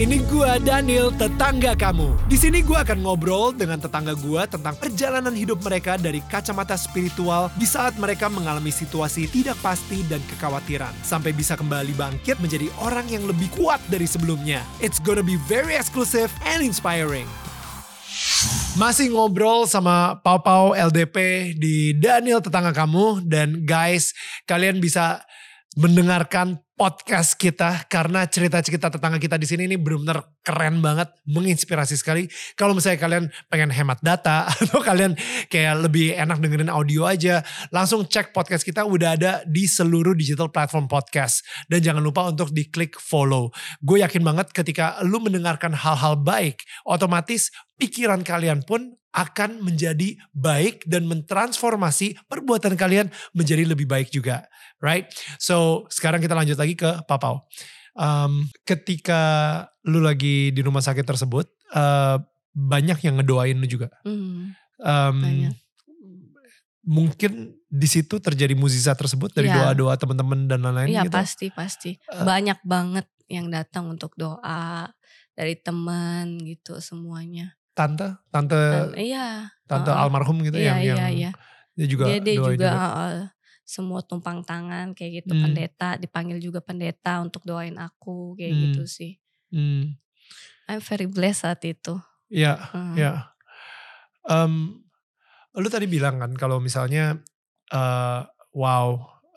Ini gua Daniel, tetangga kamu. Di sini gua akan ngobrol dengan tetangga gua tentang perjalanan hidup mereka dari kacamata spiritual di saat mereka mengalami situasi tidak pasti dan kekhawatiran sampai bisa kembali bangkit menjadi orang yang lebih kuat dari sebelumnya. It's gonna be very exclusive and inspiring. Masih ngobrol sama Pau Pau LDP di Daniel tetangga kamu dan guys, kalian bisa mendengarkan podcast kita karena cerita-cerita tetangga kita di sini ini benar-benar keren banget, menginspirasi sekali. Kalau misalnya kalian pengen hemat data atau kalian kayak lebih enak dengerin audio aja, langsung cek podcast kita udah ada di seluruh digital platform podcast. Dan jangan lupa untuk diklik follow. Gue yakin banget ketika lu mendengarkan hal-hal baik, otomatis pikiran kalian pun akan menjadi baik dan mentransformasi perbuatan kalian menjadi lebih baik juga, right? So sekarang kita lanjut lagi ke Papau. Um, ketika lu lagi di rumah sakit tersebut, uh, banyak yang ngedoain lu juga. Hmm, Um, Banyak. Mungkin di situ terjadi mukjizat tersebut dari Iya. doa-doa teman-teman dan lain-lain Iya gitu. pasti pasti Eh. banyak banget yang datang untuk doa dari teman gitu semuanya. Tante, tante, iya. tante heeh. almarhum gitu Iya yang, iya yang iya. dia juga Dia dia doain juga heeh, semua tumpang tangan kayak gitu Hmm. pendeta dipanggil juga pendeta untuk doain aku kayak Hmm. gitu sih. Hmm, I'm very blessed saat itu. ya, Hmm. ya. Em, lu tadi bilang kan kalau misalnya eh, wow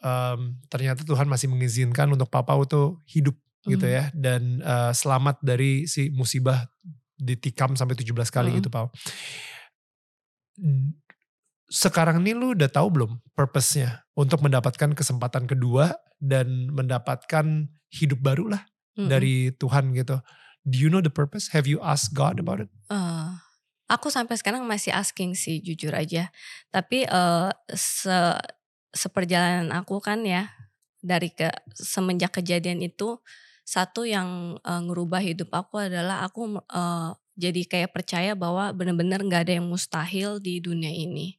em, ternyata Tuhan masih mengizinkan untuk Papa tuh hidup gitu Hmm. ya dan eh, selamat dari si musibah ditikam sampai 17 kali Mm. gitu Pau. Sekarang ini lu udah tahu belum purpose-nya untuk mendapatkan kesempatan kedua dan mendapatkan hidup baru lah Mm-mm. dari Tuhan gitu. Do you know the purpose? Have you asked God about it? Eh, aku sampai sekarang masih asking sih jujur aja. Tapi eh, se seperjalanan aku kan ya dari ke semenjak kejadian itu satu yang eh, ngerubah hidup aku adalah aku eh, jadi kayak percaya bahwa benar-benar nggak ada yang mustahil di dunia ini.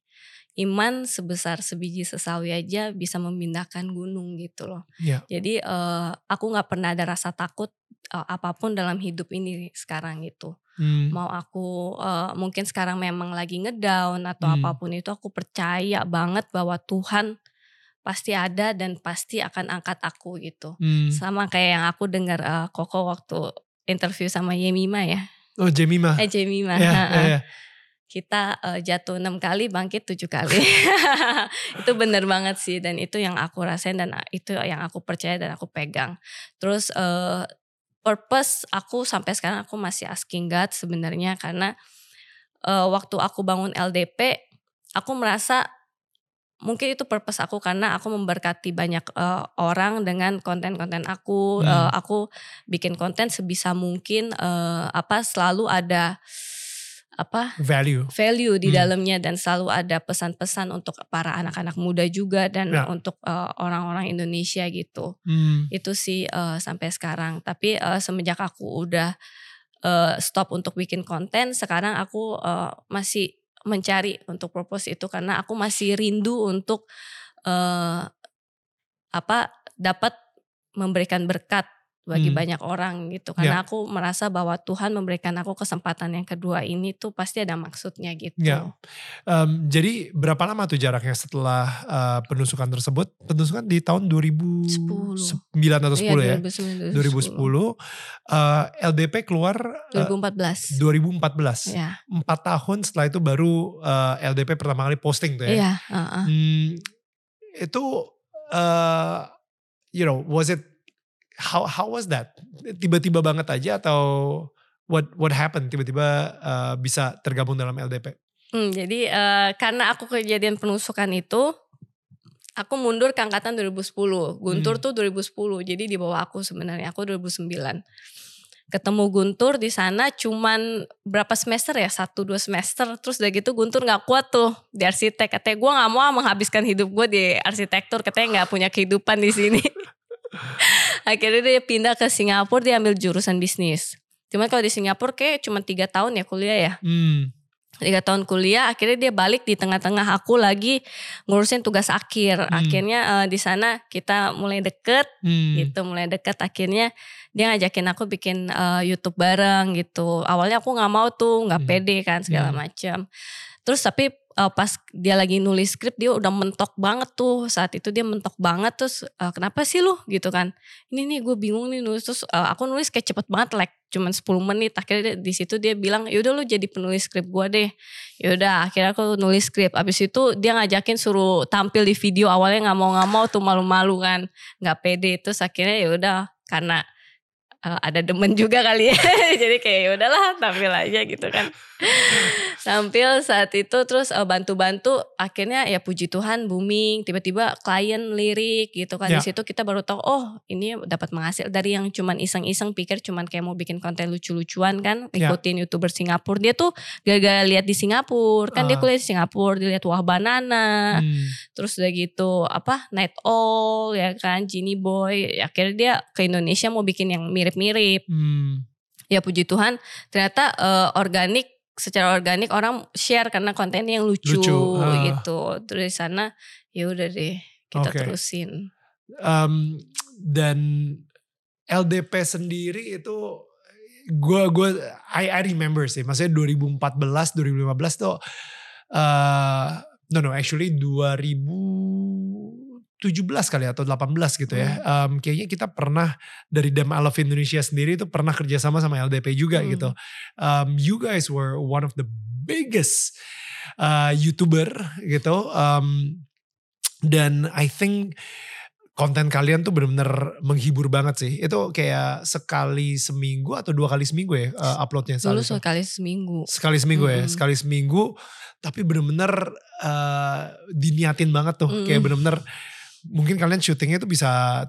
Iman sebesar sebiji sesawi aja bisa memindahkan gunung gitu loh. Iya. Jadi eh, aku nggak pernah ada rasa takut eh, apa pun dalam hidup ini sekarang gitu Hmm. mau aku eh, mungkin sekarang memang lagi ngedown atau Hmm. apa pun itu aku percaya banget bahwa Tuhan pasti ada dan pasti akan angkat aku gitu Hmm. sama kayak yang aku dengar eh, Koko waktu interview sama Yemima ya Oh Jemima. eh Jemima Ya, ha-ha. ya, ya. kita eh, jatuh enam kali bangkit tujuh kali itu bener banget sih dan itu yang aku rasain dan itu yang aku percaya dan aku pegang terus eh, purpose aku sampai sekarang aku masih asking God sebenarnya karena eh, waktu aku bangun LDP aku merasa mungkin itu purpose aku karena aku memberkati banyak eh, orang dengan konten-konten aku Hmm. Eh, aku bikin konten sebisa mungkin eh, apa selalu ada apa Value. value di Hmm. dalamnya dan selalu ada pesan-pesan untuk para anak-anak muda juga dan Ya. untuk orang-orang Indonesia gitu Hmm. itu sih eh, sampai sekarang tapi eh, semenjak aku udah eh, stop untuk bikin konten sekarang aku eh, masih mencari untuk purpose itu karena aku masih rindu untuk eh, apa dapat memberikan berkat bagi Hmm. banyak orang gitu karena aku merasa bahwa Tuhan memberikan aku kesempatan yang kedua ini tuh pasti ada maksudnya gitu. Ya. Em, jadi berapa lama tuh jaraknya setelah eh, penusukan tersebut? Penusukan di tahun 2009 atau 10 ya? 2010. 2010. Eh, LDP keluar eh, 2014. 2014. Ya. Empat tahun setelah itu baru eh, LDP pertama kali posting tuh ya. Iya, heeh. Hmm, itu eh you know, was it how how was that? Tiba-tiba banget aja atau what what happened tiba-tiba eh, bisa tergabung dalam LDP? Hmm, jadi eh, karena aku kejadian penusukan itu, aku mundur ke angkatan 2010. Guntur Hmm. tuh 2010, jadi di bawah aku sebenarnya. Aku 2009. Ketemu Guntur di sana cuman berapa semester ya? Satu dua semester. Terus udah gitu Guntur nggak kuat tuh di arsitek. Katanya gue nggak mau menghabiskan hidup gue di arsitektur. Katanya nggak punya kehidupan di sini. Akhirnya dia pindah ke Singapura, dia ambil jurusan bisnis. Cuman kalau di Singapura kayak cuma tiga tahun ya kuliah ya. Hmm. tiga tahun kuliah akhirnya dia balik di tengah-tengah aku lagi ngurusin tugas akhir Hmm. akhirnya eh, di sana kita mulai deket Hmm. gitu mulai deket akhirnya dia ngajakin aku bikin eh, YouTube bareng gitu awalnya aku nggak mau tuh nggak Hmm. pede kan segala Hmm. macam terus tapi eh, pas dia lagi nulis skrip dia udah mentok banget tuh. Saat itu dia mentok banget terus eh, kenapa sih lu? Gitu kan. Ini nih gue bingung nih nulis. Terus eh, aku nulis kayak cepet banget like cuman 10 menit. Akhirnya di situ dia bilang yaudah lu jadi penulis skrip gue deh. Yaudah akhirnya aku nulis skrip. Abis itu dia ngajakin suruh tampil di video awalnya nggak mau nggak mau tuh malu-malu kan. Nggak pede. Terus akhirnya yaudah karena eh, ada demen juga kali ya. Jadi kayak ya udahlah tampil aja gitu kan tampil saat itu terus eh, bantu-bantu akhirnya ya puji Tuhan booming tiba-tiba klien lirik gitu kan Ya. di situ kita baru tahu oh ini dapat menghasil dari yang cuman iseng-iseng pikir cuman kayak mau bikin konten lucu-lucuan kan Ya. ikutin youtuber Singapura dia tuh gara-gara lihat di Singapura kan dia Ah. kuliah di Singapura dilihat wah banana Hmm. terus udah gitu apa Night Owl ya kan Genie Boy akhirnya dia ke Indonesia mau bikin yang mirip-mirip Hmm. ya puji Tuhan ternyata eh, organik secara organik orang share karena kontennya yang lucu, Lucu, ah. gitu terus di sana ya udah deh kita Oke. terusin Um, dan LDP sendiri itu gue gue I, I remember sih maksudnya 2014 2015 tuh uh, no no actually 2017 kali atau 18 gitu ya Um, kayaknya kita pernah dari Dem I Love Indonesia sendiri itu pernah kerjasama sama LDP juga Hmm. gitu um, you guys were one of the biggest uh, youtuber gitu um, dan I think konten kalian tuh bener-bener menghibur banget sih. Itu kayak sekali seminggu atau dua kali seminggu ya uh, uploadnya. dulu sekali seminggu Sekali seminggu ya, Mm-mm. sekali seminggu. Tapi bener-bener uh, diniatin banget tuh. Kayak bener-bener mungkin kalian syutingnya tuh bisa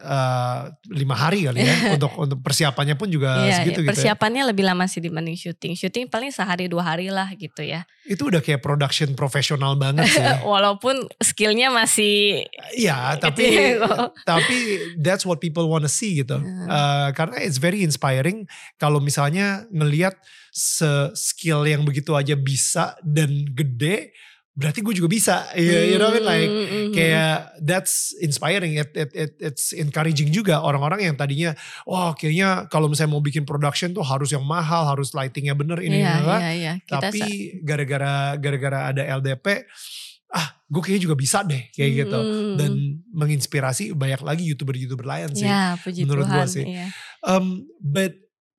uh, lima hari kali ya. untuk untuk persiapannya pun juga Iya, segitu iya, gitu ya. persiapannya lebih lama sih dibanding syuting syuting paling sehari dua hari lah gitu ya Itu udah kayak production profesional banget sih. walaupun skillnya masih Iya, tapi tapi that's what people wanna see gitu. Hmm. Uh, karena it's very inspiring kalau misalnya ngelihat se skill yang begitu aja bisa dan gede, berarti gue juga bisa. You, you know what I mean? Like Mm, mm, mm. kayak that's inspiring. It, it, it, it's encouraging juga orang-orang yang tadinya, wah kayaknya kalau misalnya mau bikin production tuh harus yang mahal, harus lightingnya bener ini iya, iya. Kita Tapi gara-gara gara-gara ada LDP, ah gue kayaknya juga bisa deh kayak gitu Mm, dan menginspirasi banyak lagi youtuber-youtuber lain sih. ya puji menurut gua sih. iya. Um, but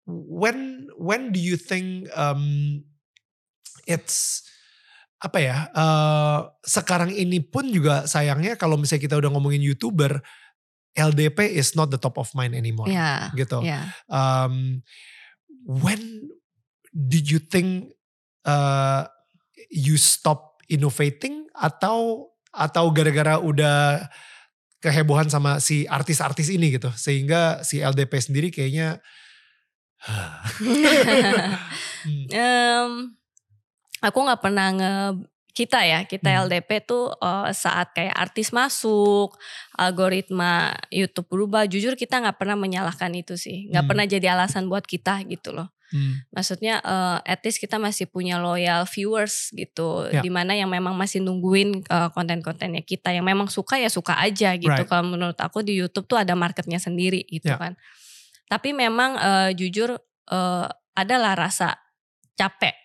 when when do you think um, it's apa ya? uh, sekarang ini pun juga sayangnya kalau misalnya kita udah ngomongin youtuber, LDP is not the top of mind anymore. Iya, Gitu. iya. Um, when did you think uh, you stop innovating atau atau gara-gara udah kehebohan sama si artis-artis ini gitu sehingga si LDP sendiri kayaknya Hmm, Em, aku nggak pernah nge kita ya kita Hmm. LDP tuh eh, saat kayak artis masuk algoritma YouTube berubah jujur kita nggak pernah menyalahkan itu sih nggak Hmm. pernah jadi alasan buat kita gitu loh hmm, maksudnya eh, at least kita masih punya loyal viewers gitu Ya. di mana yang memang masih nungguin eh, konten-kontennya kita yang memang suka ya suka aja gitu Right. kalau menurut aku di YouTube tuh ada marketnya sendiri gitu Ya. kan tapi memang eh, jujur eh, adalah rasa capek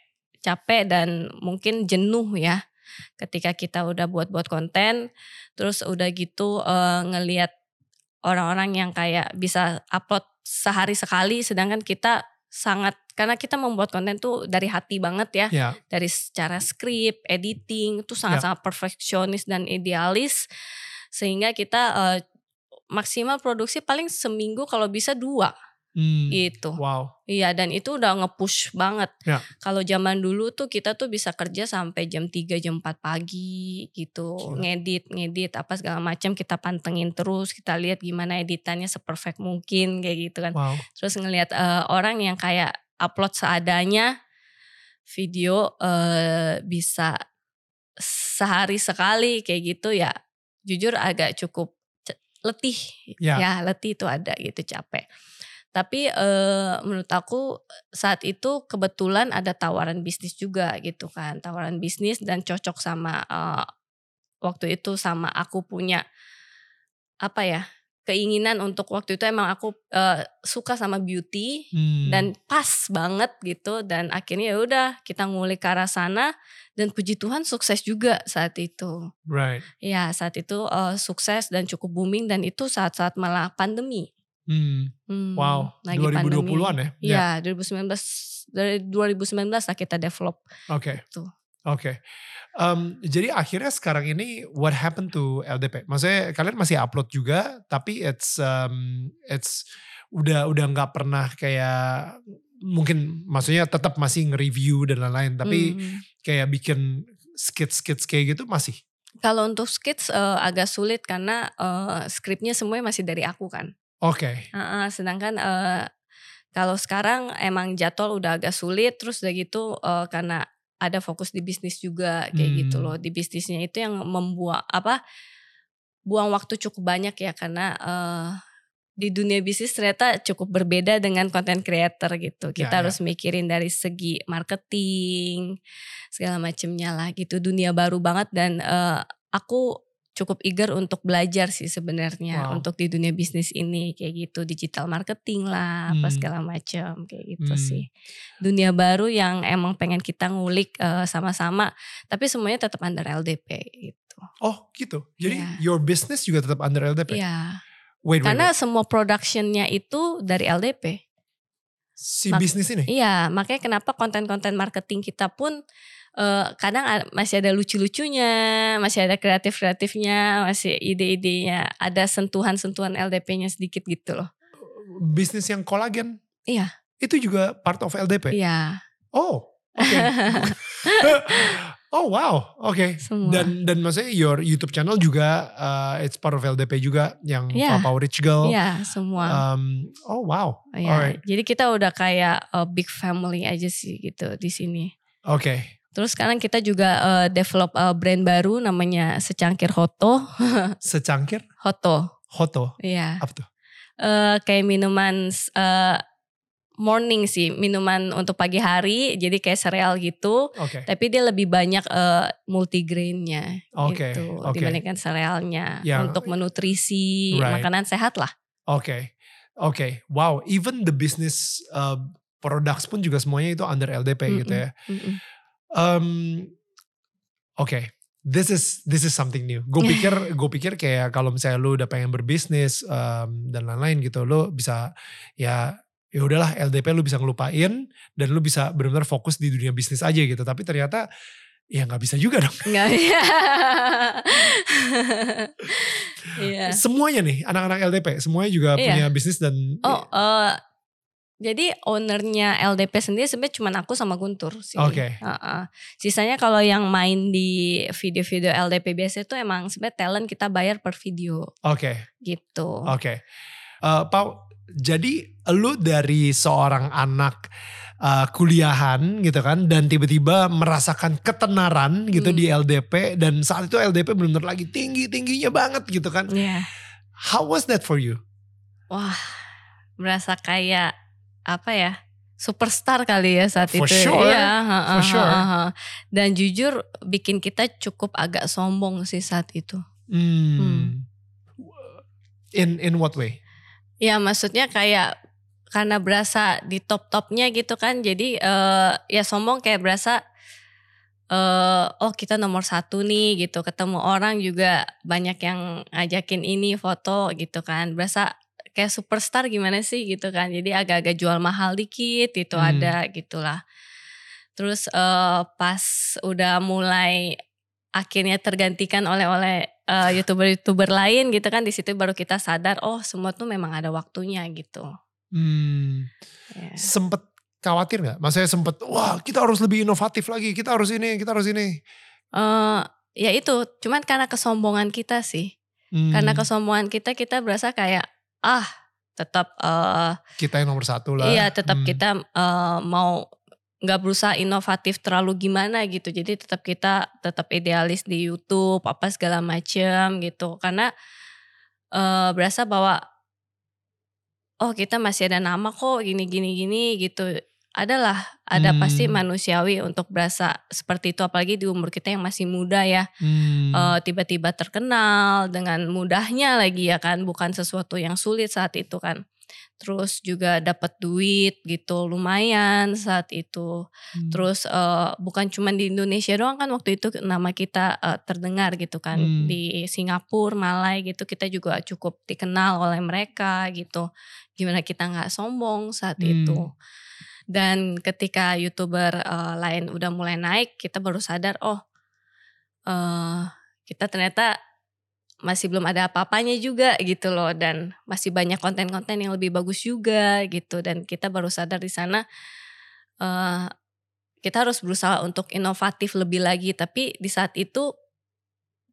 capek dan mungkin jenuh ya ketika kita udah buat-buat konten. Terus udah gitu eh, ngelihat orang-orang yang kayak bisa upload sehari sekali sedangkan kita sangat karena kita membuat konten tuh dari hati banget ya. Ya. Dari secara skrip, editing itu sangat-sangat perfeksionis dan idealis. Sehingga kita eh, maksimal produksi paling seminggu kalau bisa dua hmm, gitu. wow Iya dan itu udah nge-push banget. Ya. Kalau zaman dulu tuh kita tuh bisa kerja sampai jam 3 jam 4 pagi gitu. Gila. Ngedit, ngedit apa segala macam kita pantengin terus, kita lihat gimana editannya seperfect mungkin kayak gitu kan. wow Terus ngelihat eh, orang yang kayak upload seadanya video eh, bisa sehari sekali kayak gitu ya. Jujur agak cukup letih Ya. ya letih itu ada gitu capek. Tapi uh, menurut aku saat itu kebetulan ada tawaran bisnis juga gitu kan, tawaran bisnis dan cocok sama uh, waktu itu sama aku punya apa ya keinginan untuk waktu itu emang aku uh, suka sama beauty hmm. dan pas banget gitu dan akhirnya ya udah kita ngulik ke arah sana dan puji Tuhan sukses juga saat itu. Right. Ya saat itu uh, sukses dan cukup booming dan itu saat-saat malah pandemi. Hmm. hmm wow. Lagi 2020-an ya? Iya, yeah. 2019 dari 2019 lah kita develop. Oke. Okay. Gitu. Oke. Okay. Um, jadi akhirnya sekarang ini what happened to LDP? Maksudnya kalian masih upload juga, tapi it's um, it's udah udah nggak pernah kayak mungkin maksudnya tetap masih nge-review dan lain-lain, tapi hmm. kayak bikin skits-skits kayak gitu masih. Kalau untuk skits uh, agak sulit karena uh, skripnya semuanya masih dari aku kan. Oke. Okay. Uh, uh, sedangkan uh, kalau sekarang emang jadwal udah agak sulit, terus udah gitu uh, karena ada fokus di bisnis juga kayak hmm. gitu loh. Di bisnisnya itu yang membuat apa buang waktu cukup banyak ya karena uh, di dunia bisnis ternyata cukup berbeda dengan content creator gitu. Ya, Kita ya, harus ya. mikirin dari segi marketing segala macemnya lah gitu. Dunia baru banget dan uh, aku cukup eager untuk belajar sih sebenarnya wow. untuk di dunia bisnis ini kayak gitu digital marketing lah hmm. apa segala macam kayak gitu hmm. sih dunia baru yang emang pengen kita ngulik sama eh, sama-sama tapi semuanya tetap under LDP gitu oh gitu jadi yeah. your business juga tetap under LDP ya yeah. wait, karena wait. semua productionnya itu dari LDP si Mak bisnis ini iya makanya kenapa konten-konten marketing kita pun uh, kadang masih ada lucu-lucunya, masih ada kreatif-kreatifnya, masih ide-idenya, ada sentuhan-sentuhan LDP-nya sedikit gitu loh. Bisnis yang kolagen? Iya. Itu juga part of LDP? Iya. Oh, oke. Okay. oh wow, oke. Okay. Dan dan maksudnya your YouTube channel juga uh, it's part of LDP juga yang yeah. Papa Rich Girl. Iya, yeah, semua. Um, oh wow. Yeah. Alright. Jadi kita udah kayak a big family aja sih gitu di sini. Oke. Okay. Terus sekarang kita juga uh, develop uh, brand baru namanya Secangkir Hoto. Secangkir? Hoto. Hoto. Iya. Apa tuh? Uh, kayak minuman uh, morning sih, minuman untuk pagi hari, jadi kayak sereal gitu. Okay. Tapi dia lebih banyak uh, multigrainnya okay. gitu okay. dibandingkan serealnya yeah. untuk menutrisi right. makanan sehat lah. Oke, okay. oke, okay. wow. Even the business uh, products pun juga semuanya itu under LDP mm -mm. gitu ya. Mm -mm. Um, Oke, okay. this is this is something new. Gue pikir gue pikir kayak kalau misalnya lu udah pengen berbisnis um, dan lain-lain gitu, lu bisa ya ya udahlah LDP lu bisa ngelupain dan lu bisa benar-benar fokus di dunia bisnis aja gitu. Tapi ternyata ya nggak bisa juga dong. Nggak ya. yeah. Semuanya nih anak-anak LDP semuanya juga yeah. punya bisnis dan. Oh, uh, jadi ownernya LDP sendiri sebenarnya cuma aku sama Guntur sih. Oke. Okay. Uh -uh. Sisanya kalau yang main di video-video LDP biasa itu emang sebenarnya talent kita bayar per video. Oke. Okay. Gitu. Oke. Okay. Uh, Pau, jadi lu dari seorang anak uh, kuliahan gitu kan dan tiba-tiba merasakan ketenaran gitu hmm. di LDP dan saat itu LDP benar-benar lagi tinggi-tingginya banget gitu kan. Iya. Yeah. How was that for you? Wah, merasa kayak apa ya superstar kali ya saat For itu sure. ya For sure. dan jujur bikin kita cukup agak sombong sih saat itu hmm. Hmm. in in what way ya maksudnya kayak karena berasa di top topnya gitu kan jadi uh, ya sombong kayak berasa uh, oh kita nomor satu nih gitu ketemu orang juga banyak yang ngajakin ini foto gitu kan berasa kayak superstar gimana sih gitu kan. Jadi agak-agak jual mahal dikit gitu hmm. ada gitulah. Terus uh, pas udah mulai akhirnya tergantikan oleh oleh uh, youtuber-youtuber lain gitu kan di situ baru kita sadar oh semua tuh memang ada waktunya gitu. Hmm. Yeah. Sempet khawatir nggak? Maksudnya sempet wah kita harus lebih inovatif lagi, kita harus ini, kita harus ini. Uh, ya itu, cuman karena kesombongan kita sih. Hmm. Karena kesombongan kita kita berasa kayak ah tetap uh, kita yang nomor satu lah. Iya tetap hmm. kita uh, mau nggak berusaha inovatif terlalu gimana gitu. Jadi tetap kita tetap idealis di YouTube apa segala macam gitu. Karena uh, berasa bahwa oh kita masih ada nama kok gini gini gini gitu adalah ada hmm. pasti manusiawi untuk berasa seperti itu apalagi di umur kita yang masih muda ya hmm. uh, tiba-tiba terkenal dengan mudahnya lagi ya kan bukan sesuatu yang sulit saat itu kan terus juga dapat duit gitu lumayan saat itu hmm. terus uh, bukan cuma di Indonesia doang kan waktu itu nama kita uh, terdengar gitu kan hmm. di Singapura Malai gitu kita juga cukup dikenal oleh mereka gitu gimana kita nggak sombong saat hmm. itu dan ketika youtuber uh, lain udah mulai naik kita baru sadar oh uh, kita ternyata masih belum ada apa-apanya juga gitu loh. Dan masih banyak konten-konten yang lebih bagus juga gitu. Dan kita baru sadar di sana uh, kita harus berusaha untuk inovatif lebih lagi. Tapi di saat itu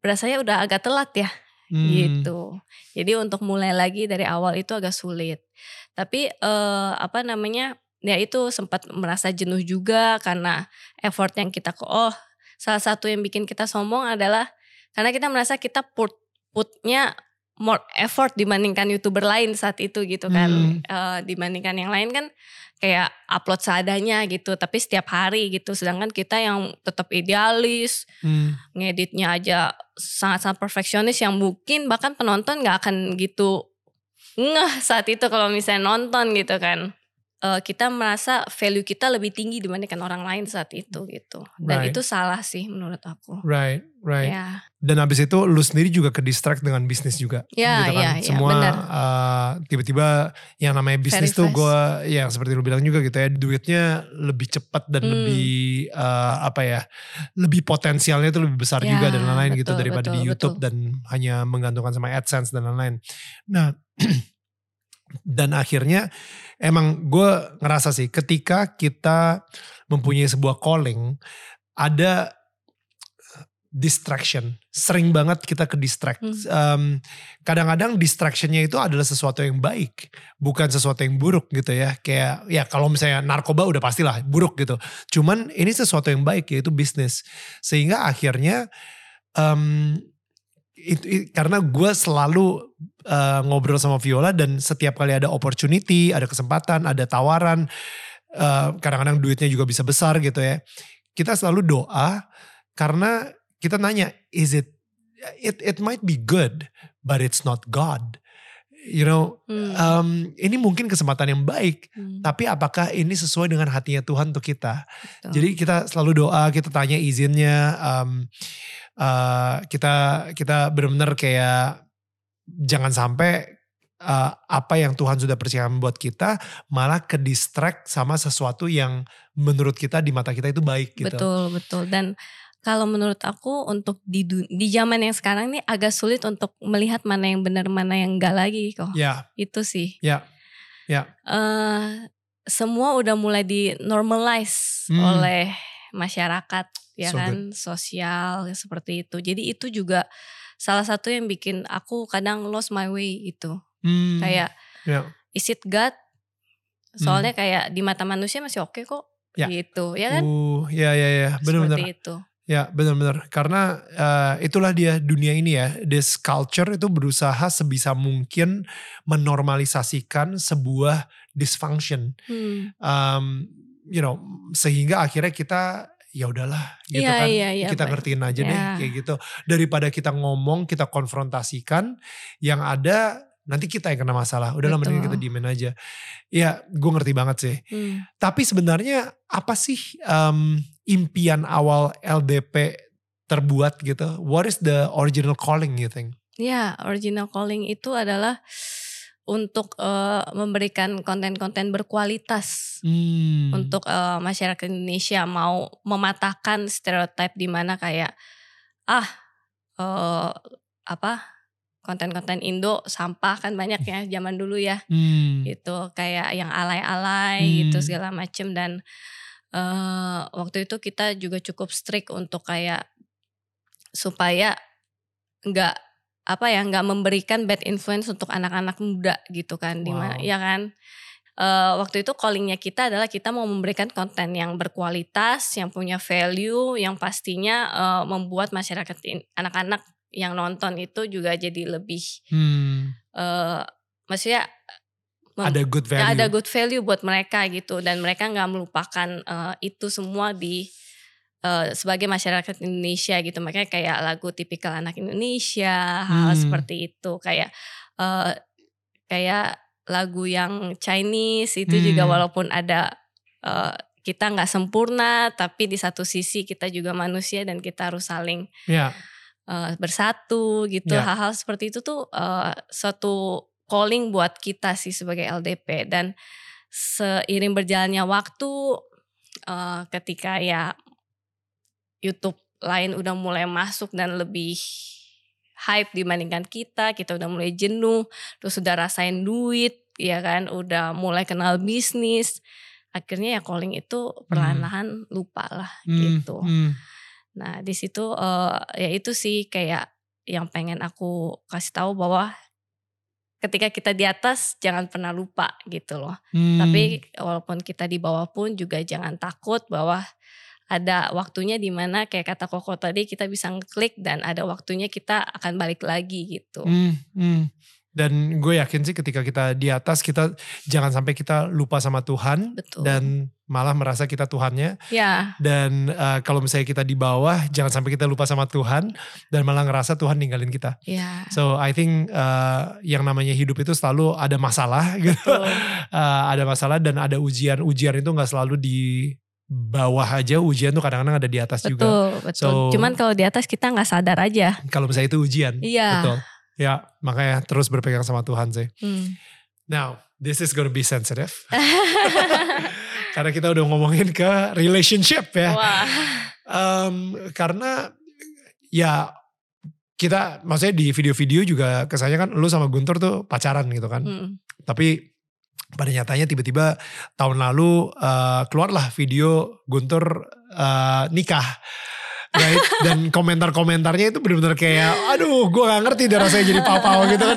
berasanya udah agak telat ya hmm. gitu. Jadi untuk mulai lagi dari awal itu agak sulit. Tapi uh, apa namanya ya itu sempat merasa jenuh juga karena effort yang kita oh salah satu yang bikin kita sombong adalah karena kita merasa kita put putnya more effort dibandingkan youtuber lain saat itu gitu kan hmm. uh, dibandingkan yang lain kan kayak upload seadanya gitu tapi setiap hari gitu sedangkan kita yang tetap idealis hmm. ngeditnya aja sangat-sangat perfeksionis yang mungkin bahkan penonton nggak akan gitu ngeh saat itu kalau misalnya nonton gitu kan uh, kita merasa value kita lebih tinggi dibandingkan orang lain saat itu gitu. Dan right. itu salah sih menurut aku. Right, right. Yeah. Dan abis itu lu sendiri juga ke distract dengan bisnis juga. Ya, gitu kan. yeah, Semua yeah, uh, tiba-tiba yang namanya bisnis tuh gue yang seperti lu bilang juga gitu ya, duitnya lebih cepat dan hmm. lebih uh, apa ya, lebih potensialnya itu lebih besar yeah, juga dan lain-lain gitu daripada betul, di YouTube betul. dan hanya menggantungkan sama AdSense dan lain-lain. Nah, dan akhirnya emang gue ngerasa sih ketika kita mempunyai sebuah calling ada distraction. Sering banget kita ke distract. Hmm. um, kadang-kadang distractionnya itu adalah sesuatu yang baik bukan sesuatu yang buruk gitu ya. Kayak ya kalau misalnya narkoba udah pastilah buruk gitu. Cuman ini sesuatu yang baik yaitu bisnis. Sehingga akhirnya um, itu, itu karena gue selalu uh, ngobrol sama Viola dan setiap kali ada opportunity, ada kesempatan, ada tawaran, kadang kadang-kadang duitnya juga bisa besar gitu ya. Kita selalu doa karena kita nanya, is it it it might be good, but it's not God. You know, hmm. um, ini mungkin kesempatan yang baik, hmm. tapi apakah ini sesuai dengan hatinya Tuhan untuk kita? Betul. Jadi kita selalu doa, kita tanya izinnya. Um, uh, kita kita benar-benar kayak jangan sampai uh, apa yang Tuhan sudah persiapkan buat kita malah ke distract sama sesuatu yang menurut kita di mata kita itu baik gitu. Betul, betul. Dan kalau menurut aku untuk di di zaman yang sekarang nih agak sulit untuk melihat mana yang benar mana yang enggak lagi kok. Ya. Itu sih. Ya. Ya. Uh, semua udah mulai di normalize hmm. oleh masyarakat ya so kan good. sosial seperti itu jadi itu juga salah satu yang bikin aku kadang lost my way itu hmm. kayak yeah. is it God soalnya hmm. kayak di mata manusia masih oke okay kok ya. gitu ya kan uh, ya ya ya benar-benar itu Ya benar-benar karena uh, itulah dia dunia ini ya. This culture itu berusaha sebisa mungkin menormalisasikan sebuah dysfunction, hmm. um, you know, sehingga akhirnya kita ya udahlah gitu yeah, kan. yeah, yeah, kita ngertiin aja yeah. deh kayak gitu. Daripada kita ngomong kita konfrontasikan yang ada nanti kita yang kena masalah. Udahlah mending kita diemin aja. Ya gue ngerti banget sih. Hmm. tapi sebenarnya apa sih um, impian awal LDP terbuat gitu what is the original calling you think ya yeah, original calling itu adalah untuk uh, memberikan konten-konten berkualitas hmm. untuk uh, masyarakat Indonesia mau mematahkan stereotip di mana kayak ah uh, apa konten-konten Indo sampah kan banyak ya zaman dulu ya hmm. gitu kayak yang alay-alay hmm. gitu segala macem dan uh, waktu itu kita juga cukup strict untuk kayak supaya nggak apa ya nggak memberikan bad influence untuk anak-anak muda gitu kan wow. di mana ya kan uh, waktu itu callingnya kita adalah kita mau memberikan konten yang berkualitas yang punya value yang pastinya uh, membuat masyarakat anak-anak yang nonton itu juga jadi lebih hmm. uh, maksudnya ada good value. ya ada good value buat mereka gitu dan mereka nggak melupakan eh, itu semua di eh, sebagai masyarakat Indonesia gitu makanya kayak lagu tipikal anak Indonesia hal Hmm. seperti itu kayak eh, kayak lagu yang Chinese itu juga Hmm. walaupun ada eh, kita nggak sempurna tapi di satu sisi kita juga manusia dan kita harus saling Ya, eh, bersatu gitu Ya. hal-hal seperti itu tuh eh, suatu calling buat kita sih sebagai LDP dan seiring berjalannya waktu eh, ketika ya YouTube lain udah mulai masuk dan lebih hype dibandingkan kita kita udah mulai jenuh terus udah rasain duit ya kan udah mulai kenal bisnis akhirnya ya calling itu perlahan-lahan lupa lah hmm, gitu hmm. Nah, di situ eh, ya itu sih kayak yang pengen aku kasih tahu bahwa ketika kita di atas jangan pernah lupa gitu loh. Hmm. Tapi walaupun kita di bawah pun juga jangan takut bahwa ada waktunya di mana kayak kata Koko tadi kita bisa ngeklik dan ada waktunya kita akan balik lagi gitu. Hmm, hmm. Dan gue yakin sih ketika kita di atas kita jangan sampai kita lupa sama Tuhan Betul. dan malah merasa kita Tuhannya. ya, Dan eh, kalau misalnya kita di bawah jangan sampai kita lupa sama Tuhan dan malah ngerasa Tuhan ninggalin kita. ya. So I think eh, yang namanya hidup itu selalu ada masalah gitu. Betul. Eh, ada masalah dan ada ujian. Ujian itu nggak selalu di bawah aja. Ujian tuh kadang-kadang ada di atas juga. Betul, betul. So- Cuman kalau di atas kita nggak sadar aja. Kalau misalnya itu ujian. Iya. Betul. Ya makanya terus berpegang sama Tuhan sih. Hmm. Now, this is gonna be sensitive. Karena kita udah ngomongin ke relationship ya. Wah. Em, karena ya kita maksudnya di video-video juga kesannya kan lu sama Guntur tuh pacaran gitu kan. Hmm. Tapi pada nyatanya tiba-tiba tahun lalu eh, keluarlah video Guntur eh, nikah. Right? Dan komentar-komentarnya itu benar-benar kayak, aduh gue gak ngerti deh rasanya jadi papa gitu kan.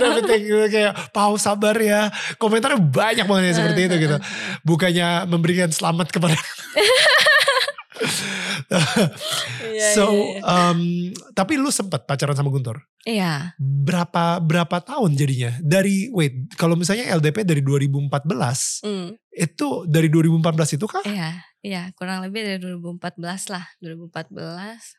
Kayak, pau sabar ya. Komentarnya banyak banget yang seperti itu gitu. Bukannya memberikan selamat kepada Iya, so, iya, iya. um, tapi lu sempat pacaran sama Guntur. Iya. Berapa berapa tahun jadinya? Dari wait, kalau misalnya LDP dari 2014, Hmm. itu dari 2014 itu kah? Iya, iya, kurang lebih dari 2014 lah, 2014.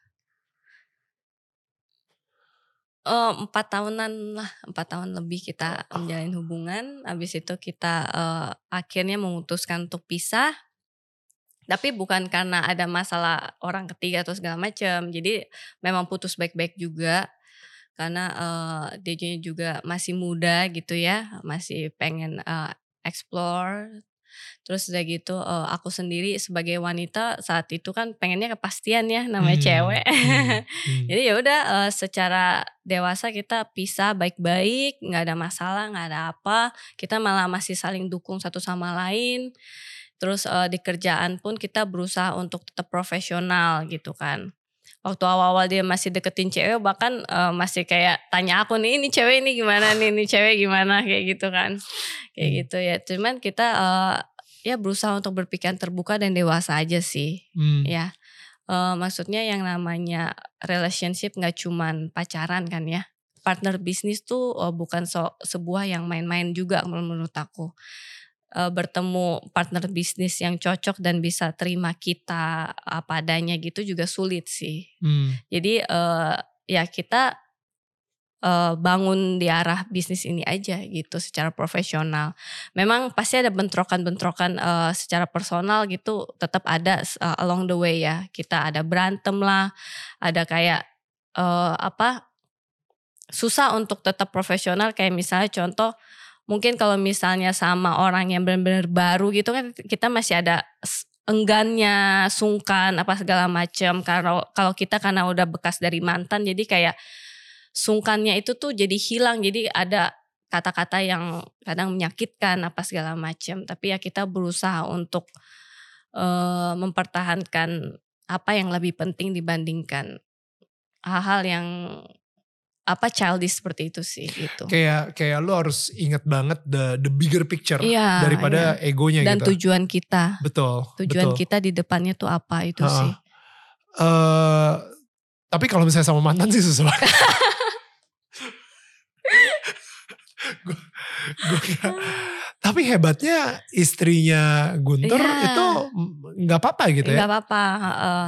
Eh, empat tahunan lah, empat tahun lebih kita menjalin hubungan. Habis itu kita eh, akhirnya memutuskan untuk pisah. Tapi bukan karena ada masalah orang ketiga atau segala macam. Jadi memang putus baik-baik juga. Karena eh, dia juga masih muda gitu ya, masih pengen eh, explore Terus udah gitu eh, aku sendiri sebagai wanita saat itu kan pengennya kepastian ya namanya Hmm, cewek. hmm, hmm. Jadi ya udah eh, secara dewasa kita pisah baik-baik, nggak ada masalah, nggak ada apa. Kita malah masih saling dukung satu sama lain. Terus eh, di kerjaan pun kita berusaha untuk tetap profesional gitu kan. Waktu awal-awal dia masih deketin cewek bahkan eh, masih kayak tanya aku nih ini cewek ini gimana nih, ini cewek gimana kayak gitu kan. Kayak Hmm. gitu ya. Cuman kita eh, ya berusaha untuk berpikiran terbuka dan dewasa aja sih Hmm. ya Eh, maksudnya yang namanya relationship nggak cuman pacaran kan ya partner bisnis tuh eh, bukan so, sebuah yang main-main juga menurut aku Eh, bertemu partner bisnis yang cocok dan bisa terima kita apa adanya gitu juga sulit sih Hmm. jadi eh, ya kita eh, bangun di arah bisnis ini aja gitu secara profesional. Memang pasti ada bentrokan-bentrokan eh, secara personal gitu tetap ada eh, along the way ya. Kita ada berantem lah, ada kayak eh, apa susah untuk tetap profesional kayak misalnya contoh mungkin kalau misalnya sama orang yang benar-benar baru gitu kan kita masih ada enggannya, sungkan apa segala macam. Kalau kalau kita karena udah bekas dari mantan jadi kayak sungkannya itu tuh jadi hilang. Jadi ada kata-kata yang kadang menyakitkan apa segala macam. Tapi ya kita berusaha untuk eh, mempertahankan apa yang lebih penting dibandingkan hal-hal yang apa childish seperti itu sih gitu. Kayak kayak lu harus inget banget the the bigger picture Iya, daripada egonya Dan gitu. tujuan kita, betul. tujuan betul. kita di depannya tuh apa itu Ha-ha. sih. Eh, tapi kalau misalnya sama mantan sih susah. banget. Gua- gua kira- Tapi hebatnya istrinya Guntur Iya. itu nggak apa-apa gitu ya. Nggak apa-apa. heeh.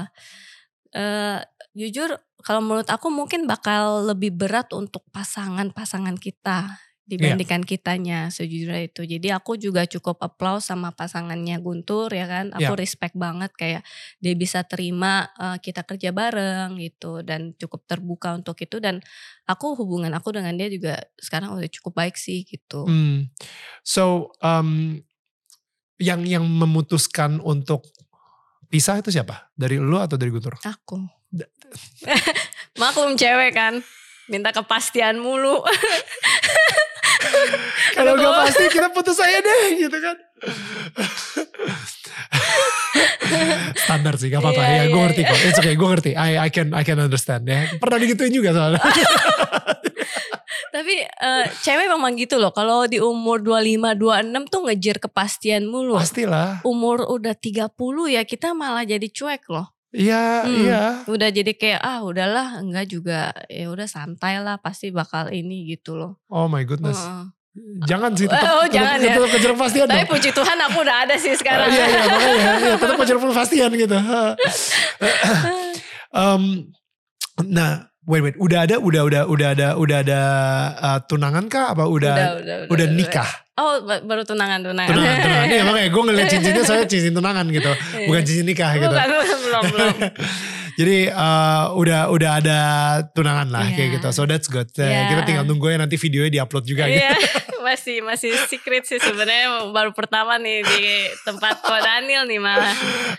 Eh, jujur kalau menurut aku mungkin bakal lebih berat untuk pasangan-pasangan kita dibandingkan kitanya sejujurnya itu. Jadi aku juga cukup applause sama pasangannya Guntur ya kan. Aku Iya. respect banget kayak dia bisa terima eh, kita kerja bareng gitu dan cukup terbuka untuk itu dan aku hubungan aku dengan dia juga sekarang udah cukup baik sih gitu. Hmm. So um, yang yang memutuskan untuk pisah itu siapa? Dari lu atau dari Guntur? Aku. Maklum cewek kan. Minta kepastian mulu. Kalau Aduh. nggak pasti kita putus aja deh gitu kan. Standar sih gak apa-apa Iya, ya gue iya, ngerti iya. kok. It's okay gue ngerti. I, I can I can understand ya. Pernah digituin juga soalnya. Tapi eh, cewek memang gitu loh. Kalau di umur 25, 26 tuh ngejar kepastian mulu. Pastilah. Umur udah 30 ya kita malah jadi cuek loh. Iya Hmm. iya. Udah jadi kayak ah udahlah enggak juga ya udah santai lah pasti bakal ini gitu loh. Oh my goodness. Heeh. Jangan sih tetap, Oh, tetap, jangan ya. tetap kejar kepastian Tapi dong. puji Tuhan aku udah ada sih sekarang. Iya iya makanya iya, tetap kejar kepastian gitu. um, nah wait wait udah ada udah udah udah ada udah ada uh, tunangan kah apa udah udah, udah, nikah? Oh ba- baru tunangan tunangan. Tunangan tunangan. Iya makanya gue ngeliat cincinnya saya cincin tunangan gitu. Bukan cincin nikah gitu. Bukan, belum belum. Jadi uh, udah udah ada tunangan lah Iya. kayak gitu. So that's good. Eh, Iya. Kita tinggal nunggu ya nanti videonya diupload juga gitu. Iya, masih masih secret sih sebenarnya baru pertama nih di tempat Ko Daniel nih malah.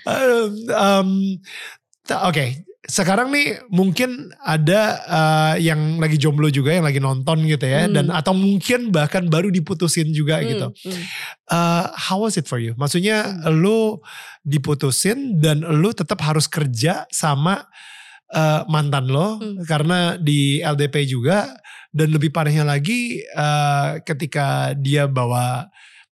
Um, um, Oke, sekarang nih mungkin ada uh, yang lagi jomblo juga yang lagi nonton gitu ya, Hmm. dan atau mungkin bahkan baru diputusin juga gitu. Hmm, hmm. Uh, how was it for you? Maksudnya lu diputusin dan lu tetap harus kerja sama uh, mantan lo Hmm. karena di LDP juga dan lebih parahnya lagi uh, ketika dia bawa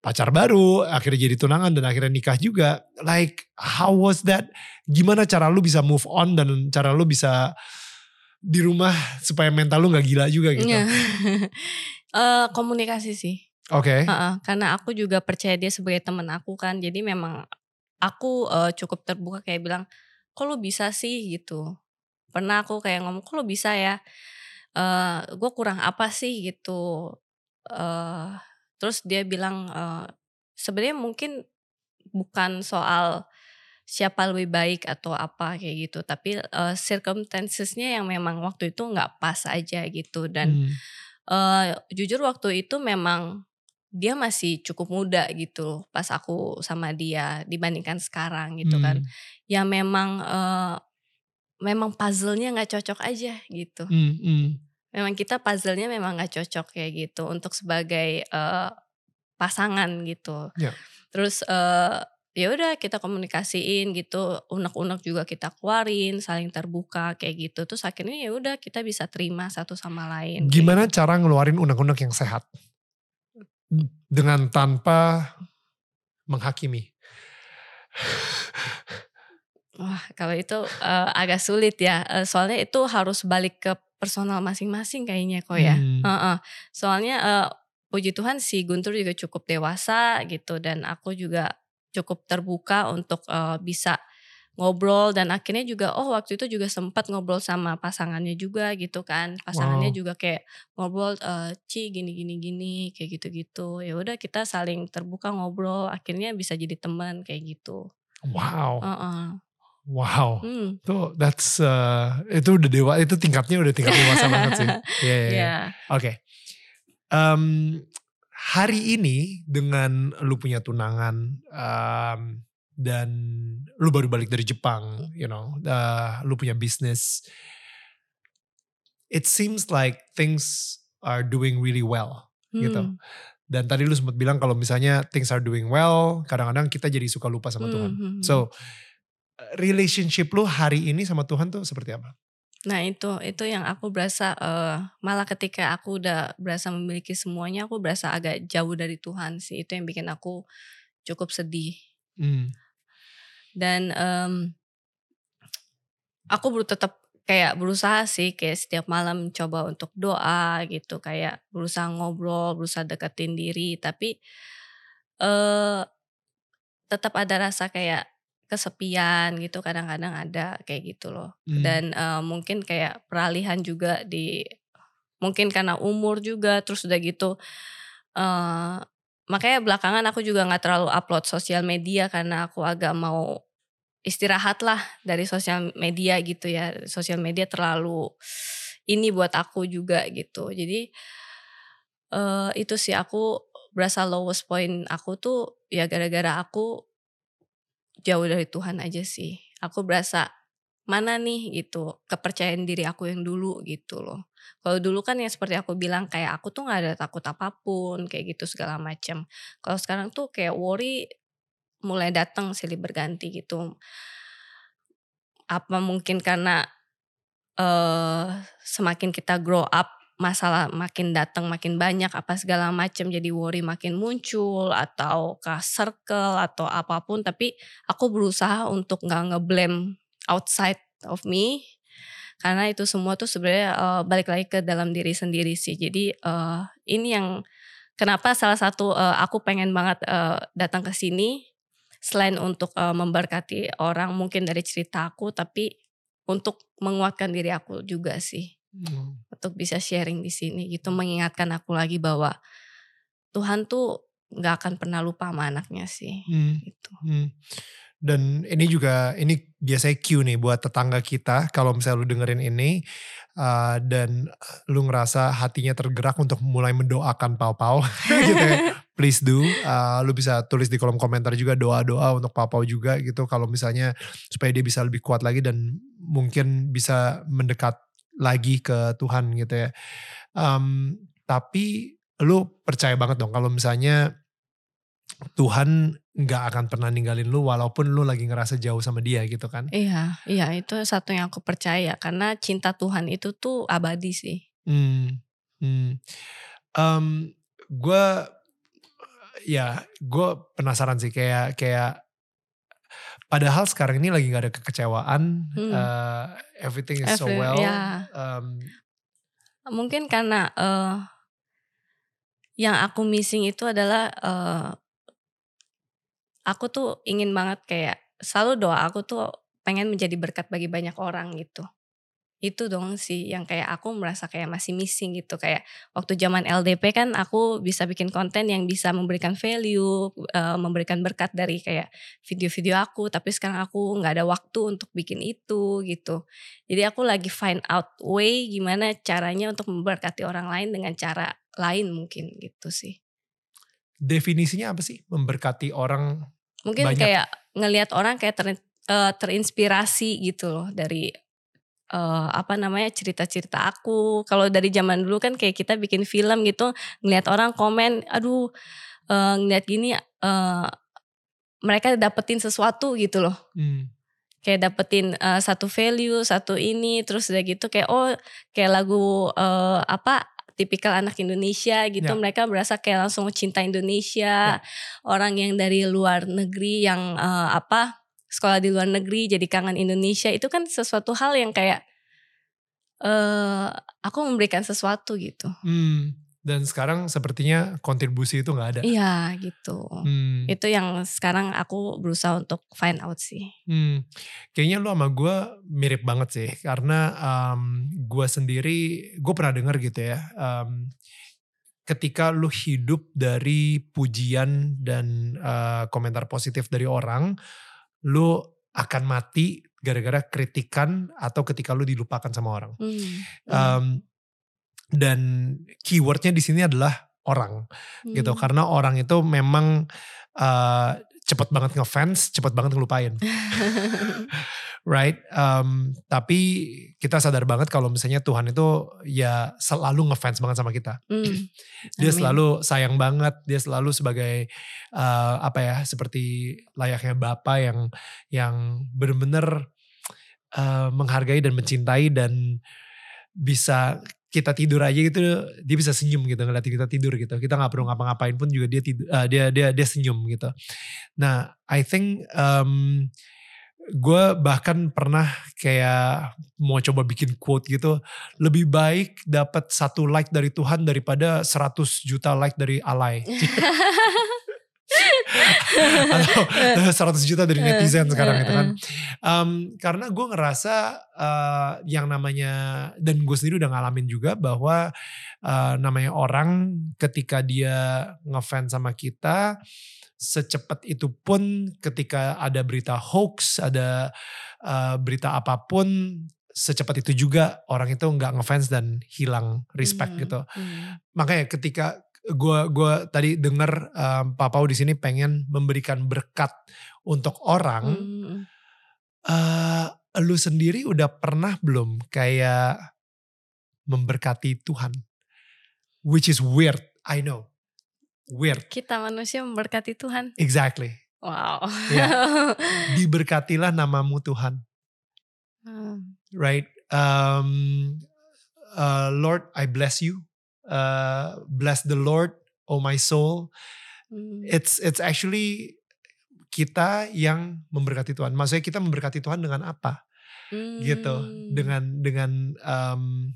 pacar baru akhirnya jadi tunangan dan akhirnya nikah juga like how was that gimana cara lu bisa move on dan cara lu bisa di rumah supaya mental lu nggak gila juga gitu Iya. Eh, komunikasi sih. oke Heeh, karena aku juga percaya dia sebagai teman aku kan. Jadi memang aku eh, cukup terbuka kayak bilang, kok lu bisa sih gitu. Pernah aku kayak ngomong, kok lu bisa ya. Eh, gue kurang apa sih gitu. eh terus dia bilang, eh, sebenarnya mungkin bukan soal siapa lebih baik atau apa kayak gitu. Tapi eh, circumstancesnya yang memang waktu itu nggak pas aja gitu. Dan Hmm. eh jujur waktu itu memang dia masih cukup muda gitu pas aku sama dia dibandingkan sekarang gitu kan. Hmm. Ya memang eh, memang puzzle-nya nggak cocok aja gitu. Hmm, hmm. Memang kita puzzle-nya memang nggak cocok kayak gitu untuk sebagai eh, pasangan gitu. Ya. Terus eh ya udah kita komunikasiin gitu, unek-unek juga kita keluarin, saling terbuka kayak gitu. Terus akhirnya ya udah kita bisa terima satu sama lain. Gimana gitu. cara ngeluarin unek-unek yang sehat? Dengan tanpa menghakimi. Wah, kalau itu eh, agak sulit ya. Eh, soalnya itu harus balik ke personal masing-masing kayaknya kok ya. Hmm. Heeh. Soalnya eh, puji Tuhan si Guntur juga cukup dewasa gitu dan aku juga cukup terbuka untuk eh, bisa ngobrol dan akhirnya juga oh waktu itu juga sempat ngobrol sama pasangannya juga gitu kan. Pasangannya Wow. juga kayak ngobrol eh, Ci gini gini gini kayak gitu-gitu. Ya udah kita saling terbuka ngobrol akhirnya bisa jadi teman kayak gitu. Wow, Heeh. Wow. Hmm. Tuh, that's uh, itu udah dewa, itu tingkatnya udah tingkat dewasa banget sih. Iya, iya, iya. Ya. Oke. Hari ini dengan lu punya tunangan em, dan lu baru balik dari Jepang, you know, uh, lu punya bisnis. It seems like things are doing really well gitu. Hmm. Dan tadi lu sempat bilang kalau misalnya things are doing well, kadang-kadang kita jadi suka lupa sama Tuhan. Hmm, hmm, hmm. Relationship lu hari ini sama Tuhan tuh seperti apa? Nah itu itu yang aku berasa eh, malah ketika aku udah berasa memiliki semuanya aku berasa agak jauh dari Tuhan sih itu yang bikin aku cukup sedih Hmm. dan em, aku baru tetap kayak berusaha sih kayak setiap malam coba untuk doa gitu kayak berusaha ngobrol berusaha deketin diri tapi eh tetap ada rasa kayak kesepian gitu kadang-kadang ada kayak gitu loh. Hmm. Dan eh, mungkin kayak peralihan juga di mungkin karena umur juga terus udah gitu eh makanya belakangan aku juga nggak terlalu upload sosial media karena aku agak mau istirahat lah dari sosial media gitu ya. Sosial media terlalu ini buat aku juga gitu. Jadi eh itu sih aku berasa lowest point aku tuh ya gara-gara aku jauh dari Tuhan aja sih. Aku berasa mana nih gitu kepercayaan diri aku yang dulu gitu loh. Kalau dulu kan yang seperti aku bilang kayak aku tuh nggak ada takut apa pun kayak gitu segala macam. Kalau sekarang tuh kayak worry mulai datang silih berganti gitu. Apa mungkin karena eh semakin kita grow up masalah makin datang makin banyak apa segala macam jadi worry makin muncul atau ke circle atau apa pun tapi aku berusaha untuk nggak ngeblame outside of me karena itu semua tuh sebenarnya uh, balik lagi ke dalam diri sendiri sih. Jadi uh, ini yang kenapa salah satu uh, aku pengen banget uh, datang ke sini selain untuk uh, memberkati orang mungkin dari cerita aku tapi untuk menguatkan diri aku juga sih Hmm. untuk bisa sharing di sini gitu mengingatkan aku lagi bahwa Tuhan tuh nggak akan pernah lupa sama anaknya sih Hmm. gitu. Hmm. Dan ini juga ini biasanya cue nih buat tetangga kita kalau misalnya lu dengerin ini uh, dan lu ngerasa hatinya tergerak untuk mulai mendoakan Pau-Pau gitu ya. Please do. Uh, lu bisa tulis di kolom komentar juga doa-doa untuk Pau-Pau juga gitu kalau misalnya supaya dia bisa lebih kuat lagi dan mungkin bisa mendekat lagi ke Tuhan gitu ya. Um, tapi lu percaya banget dong kalau misalnya Tuhan nggak akan pernah ninggalin lu walaupun lu lagi ngerasa jauh sama dia gitu kan. Iya, iya itu satu yang aku percaya karena cinta Tuhan itu tuh abadi sih. Hmm. hmm. Um, gue ya gue penasaran sih kayak kayak padahal sekarang ini lagi nggak ada kekecewaan, Hmm. uh, everything is so Every- well. ya. Um, Mungkin karena eh yang aku missing itu adalah eh aku tuh ingin banget kayak selalu doa aku tuh pengen menjadi berkat bagi banyak orang gitu. Itu dong sih yang kayak aku merasa kayak masih missing gitu kayak waktu zaman LDP kan aku bisa bikin konten yang bisa memberikan value, eh, memberikan berkat dari kayak video-video aku tapi sekarang aku nggak ada waktu untuk bikin itu gitu. Jadi aku lagi find out way gimana caranya untuk memberkati orang lain dengan cara lain mungkin gitu sih. definisinya apa sih memberkati orang? Mungkin Banyak. kayak ngelihat orang kayak ter- eh, terinspirasi gitu loh dari eh, apa namanya cerita-cerita aku. Kalau dari zaman dulu kan kayak kita bikin film gitu, ngelihat orang komen, aduh eh, ngelihat gini eh, mereka dapetin sesuatu gitu loh. Hmm. kayak dapetin uh, satu value, satu ini, terus udah gitu kayak oh kayak lagu uh, apa tipikal anak Indonesia gitu, Ya. mereka berasa kayak langsung cinta Indonesia, orang yang dari luar negeri yang uh, apa sekolah di luar negeri jadi kangen Indonesia itu kan sesuatu hal yang kayak eh aku memberikan sesuatu gitu, Hmm. Dan sekarang sepertinya kontribusi itu nggak ada. iya gitu. Hmm. Itu yang sekarang aku berusaha untuk find out sih. Hmm, kayaknya lu sama gue mirip banget sih karena um, gue sendiri gue pernah dengar gitu ya um, ketika lu hidup dari pujian dan uh, komentar positif dari orang lu akan mati gara-gara kritikan atau ketika lu dilupakan sama orang Hmm. Um, dan keywordnya di sini adalah orang gitu Hmm. karena orang itu memang uh, cepet banget ngefans, cepet banget ngelupain, right? Um, tapi kita sadar banget kalau misalnya Tuhan itu ya selalu ngefans banget sama kita. Hmm. Dia Amin. selalu sayang banget, dia selalu sebagai uh, apa ya seperti layaknya Bapa yang yang benar-benar uh, menghargai dan mencintai dan bisa kita tidur aja gitu dia bisa senyum gitu ngeliat kita tidur gitu. Kita nggak perlu ngapa-ngapain pun juga dia tidur uh, dia dia dia senyum gitu. Nah I think um, gue bahkan pernah kayak mau coba bikin quote gitu lebih baik dapat satu like dari Tuhan daripada 100 juta like dari alay atau 100 juta dari netizen sekarang gitu kan. Heeh. Um, karena gue ngerasa uh, yang namanya dan gue sendiri udah ngalamin juga bahwa uh, namanya orang ketika dia ngefans sama kita secepat itu pun ketika ada berita hoax, ada uh, berita apa pun secepat itu juga orang itu nggak ngefans dan hilang respect Hmm, gitu. hmm. Makanya ketika gua gua tadi denger um, Pak Pau di sini pengen memberikan berkat untuk orang, Hmm. eh lu sendiri udah pernah belum kayak memberkati Tuhan? Which is weird, I know. Weird, Kita manusia memberkati Tuhan. exactly. Wow. Ya. Diberkatilah namamu Tuhan, Hmm. right? Um, uh, Lord, I bless you. Uh, bless the Lord, oh my soul. Hmm. It's it's actually kita yang memberkati Tuhan. Maksudnya kita memberkati Tuhan dengan apa? gitu Hmm. dengan dengan um,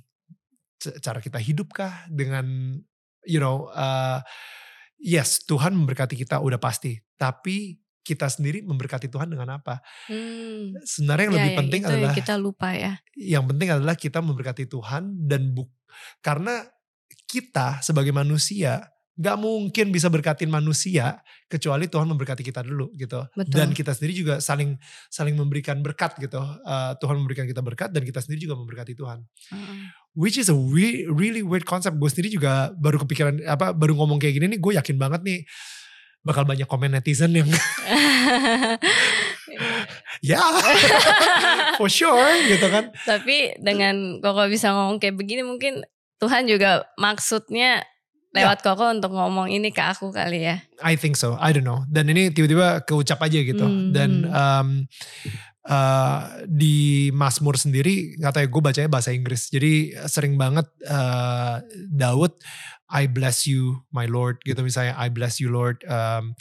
cara kita hidup kah dengan you know uh, yes Tuhan memberkati kita udah pasti tapi kita sendiri memberkati Tuhan dengan apa Hmm. sebenarnya yang Ya, lebih ya, penting itu yang adalah kita lupa ya. yang penting adalah kita memberkati Tuhan dan buk karena kita sebagai manusia nggak mungkin bisa berkatin manusia kecuali Tuhan memberkati kita dulu gitu. Betul. dan kita sendiri juga saling saling memberikan berkat gitu. Eh, Tuhan memberikan kita berkat dan kita sendiri juga memberkati Tuhan. Heeh. which is a we- really weird concept. Gue sendiri juga baru kepikiran apa baru ngomong kayak gini nih gue yakin banget nih bakal banyak komen netizen yang ya. For sure gitu kan. Tapi dengan Koko bisa ngomong kayak begini mungkin Tuhan juga maksudnya lewat Koko untuk ngomong ini ke aku kali ya. I think so. I don't know. Dan ini tiba-tiba keucap aja gitu. Hmm, dan hmm. um, uh, di Mazmur sendiri nggak tahu ya gue bacanya bahasa Inggris. Jadi sering banget uh, Daud I bless you my Lord gitu misalnya I bless you Lord. Um,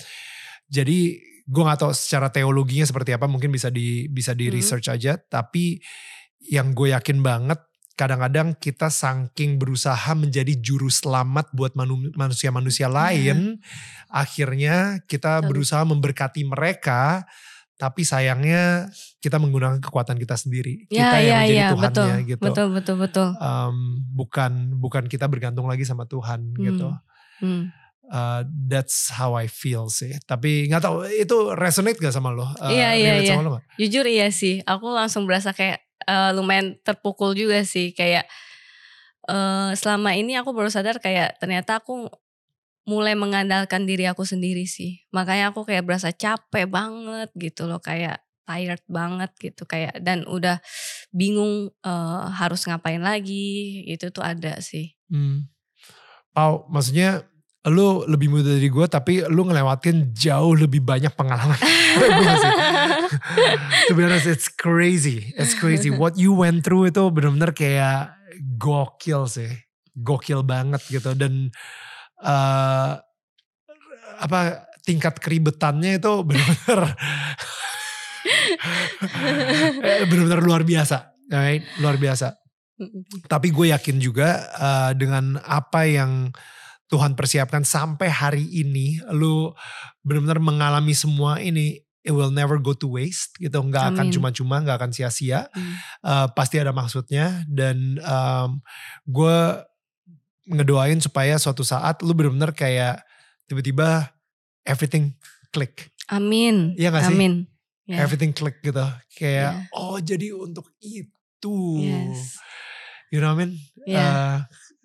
jadi gue nggak tahu secara teologinya seperti apa mungkin bisa di bisa di Hmm. research aja. Tapi yang gue yakin banget kadang-kadang kita saking berusaha menjadi juru selamat buat manu- manusia-manusia lain akhirnya kita Betul. berusaha memberkati mereka tapi sayangnya kita menggunakan kekuatan kita sendiri Ya kita yang ya menjadi ya Tuhannya betul. gitu Betul betul betul. Um, bukan bukan kita bergantung lagi sama Tuhan gitu Hmm. Uh, that's how I feel sih. Tapi nggak tahu itu resonate gak sama lo? Uh, Iya, iya, iya. sama lo nggak? Jujur iya sih, aku langsung berasa kayak eh, lumayan terpukul juga sih kayak eh selama ini aku baru sadar kayak ternyata aku mulai mengandalkan diri aku sendiri sih. Makanya aku kayak berasa capek banget gitu loh kayak tired banget gitu kayak dan udah bingung eh, harus ngapain lagi itu tuh ada sih. Hmm. Pau, maksudnya lu lebih muda dari gue tapi lu ngelewatin jauh lebih banyak pengalaman. To be honest, it's crazy. It's crazy. What you went through itu bener-bener kayak gokil sih. Gokil banget gitu. Dan eh apa tingkat keribetannya itu bener-bener bener-bener luar biasa. Right? Luar biasa. Tapi gue yakin juga uh, dengan apa yang Tuhan persiapkan sampai hari ini, lu benar-benar mengalami semua ini, it will never go to waste gitu, nggak akan cuma-cuma, nggak akan sia-sia, Hmm. Uh, pasti ada maksudnya dan um, gue ngedoain supaya suatu saat lu benar-benar kayak tiba-tiba everything click, Amin. Iya gak sih? Amin. Ya. everything click gitu, kayak Ya. oh jadi untuk itu. Yes. You know what I mean? Ya. Uh,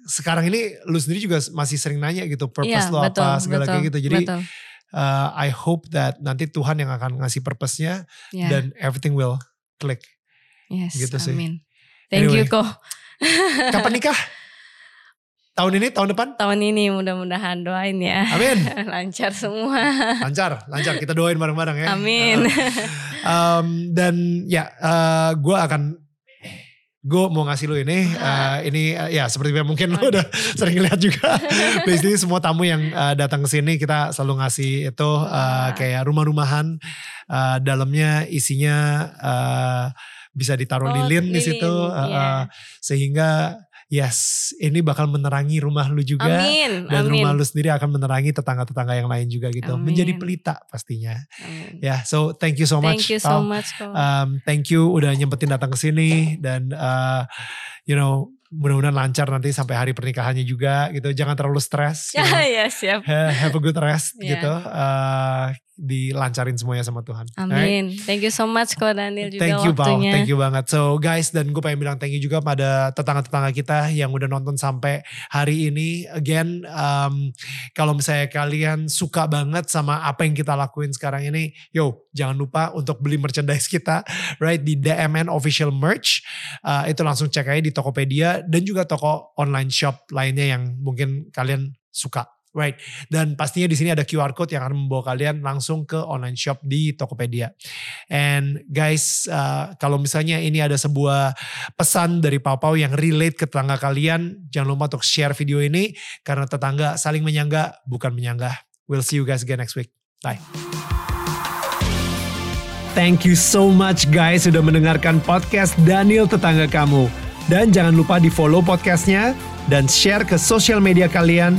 sekarang ini lu sendiri juga masih sering nanya gitu purpose Iya, lu apa segala kayak gitu. Jadi betul. uh, I hope that nanti Tuhan yang akan ngasih purpose-nya Ya. dan everything will click. Yes, Gitu sih. amin. Thank you Anyway. kok. Kapan nikah? tahun ini, tahun depan? Tahun ini mudah-mudahan doain ya. Amin. Lancar semua. Lancar, lancar. Kita doain bareng-bareng ya. Amin. Uh, um, dan ya, uh, gue akan gue mau ngasih lu ini, uh, ini uh, ya seperti yang mungkin lu udah sering lihat juga. Basically semua tamu yang uh, datang ke sini kita selalu ngasih itu uh, kayak rumah-rumahan, uh, dalamnya isinya uh, bisa ditaruh Oh, lilin di situ, uh, iya. uh, sehingga yes, ini bakal menerangi rumah lu juga. Amin. Dan Amin. rumah lu sendiri akan menerangi tetangga-tetangga yang lain juga gitu. Amin. Menjadi pelita pastinya. Amin. Ya, so thank you so much. Thank you Tal. so much. Um, thank you udah nyempetin datang ke sini dan uh, you know mudah-mudahan lancar nanti sampai hari pernikahannya juga gitu. Jangan terlalu stres. know. ya siap. Ha- Have a good rest Yeah. gitu. Uh, dilancarin semuanya sama Tuhan. Amin. Thank you so much kok Daniel juga Thank you waktunya. thank you banget. So guys dan gue pengen bilang thank you juga pada tetangga-tetangga kita yang udah nonton sampai hari ini. Again, um, kalau misalnya kalian suka banget sama apa yang kita lakuin sekarang ini, yo jangan lupa untuk beli merchandise kita, right di DMN official merch. Uh, itu langsung cek aja di Tokopedia dan juga toko online shop lainnya yang mungkin kalian suka. Right, dan pastinya di sini ada QR code yang akan membawa kalian langsung ke online shop di Tokopedia. And guys, uh, kalau misalnya ini ada sebuah pesan dari Pau Pau yang relate ke tetangga kalian, jangan lupa untuk share video ini karena tetangga saling menyangga bukan menyanggah. We'll see you guys again next week. Bye. Thank you so much guys sudah mendengarkan podcast Daniel Tetangga Kamu. Dan jangan lupa di follow podcastnya dan share ke sosial media kalian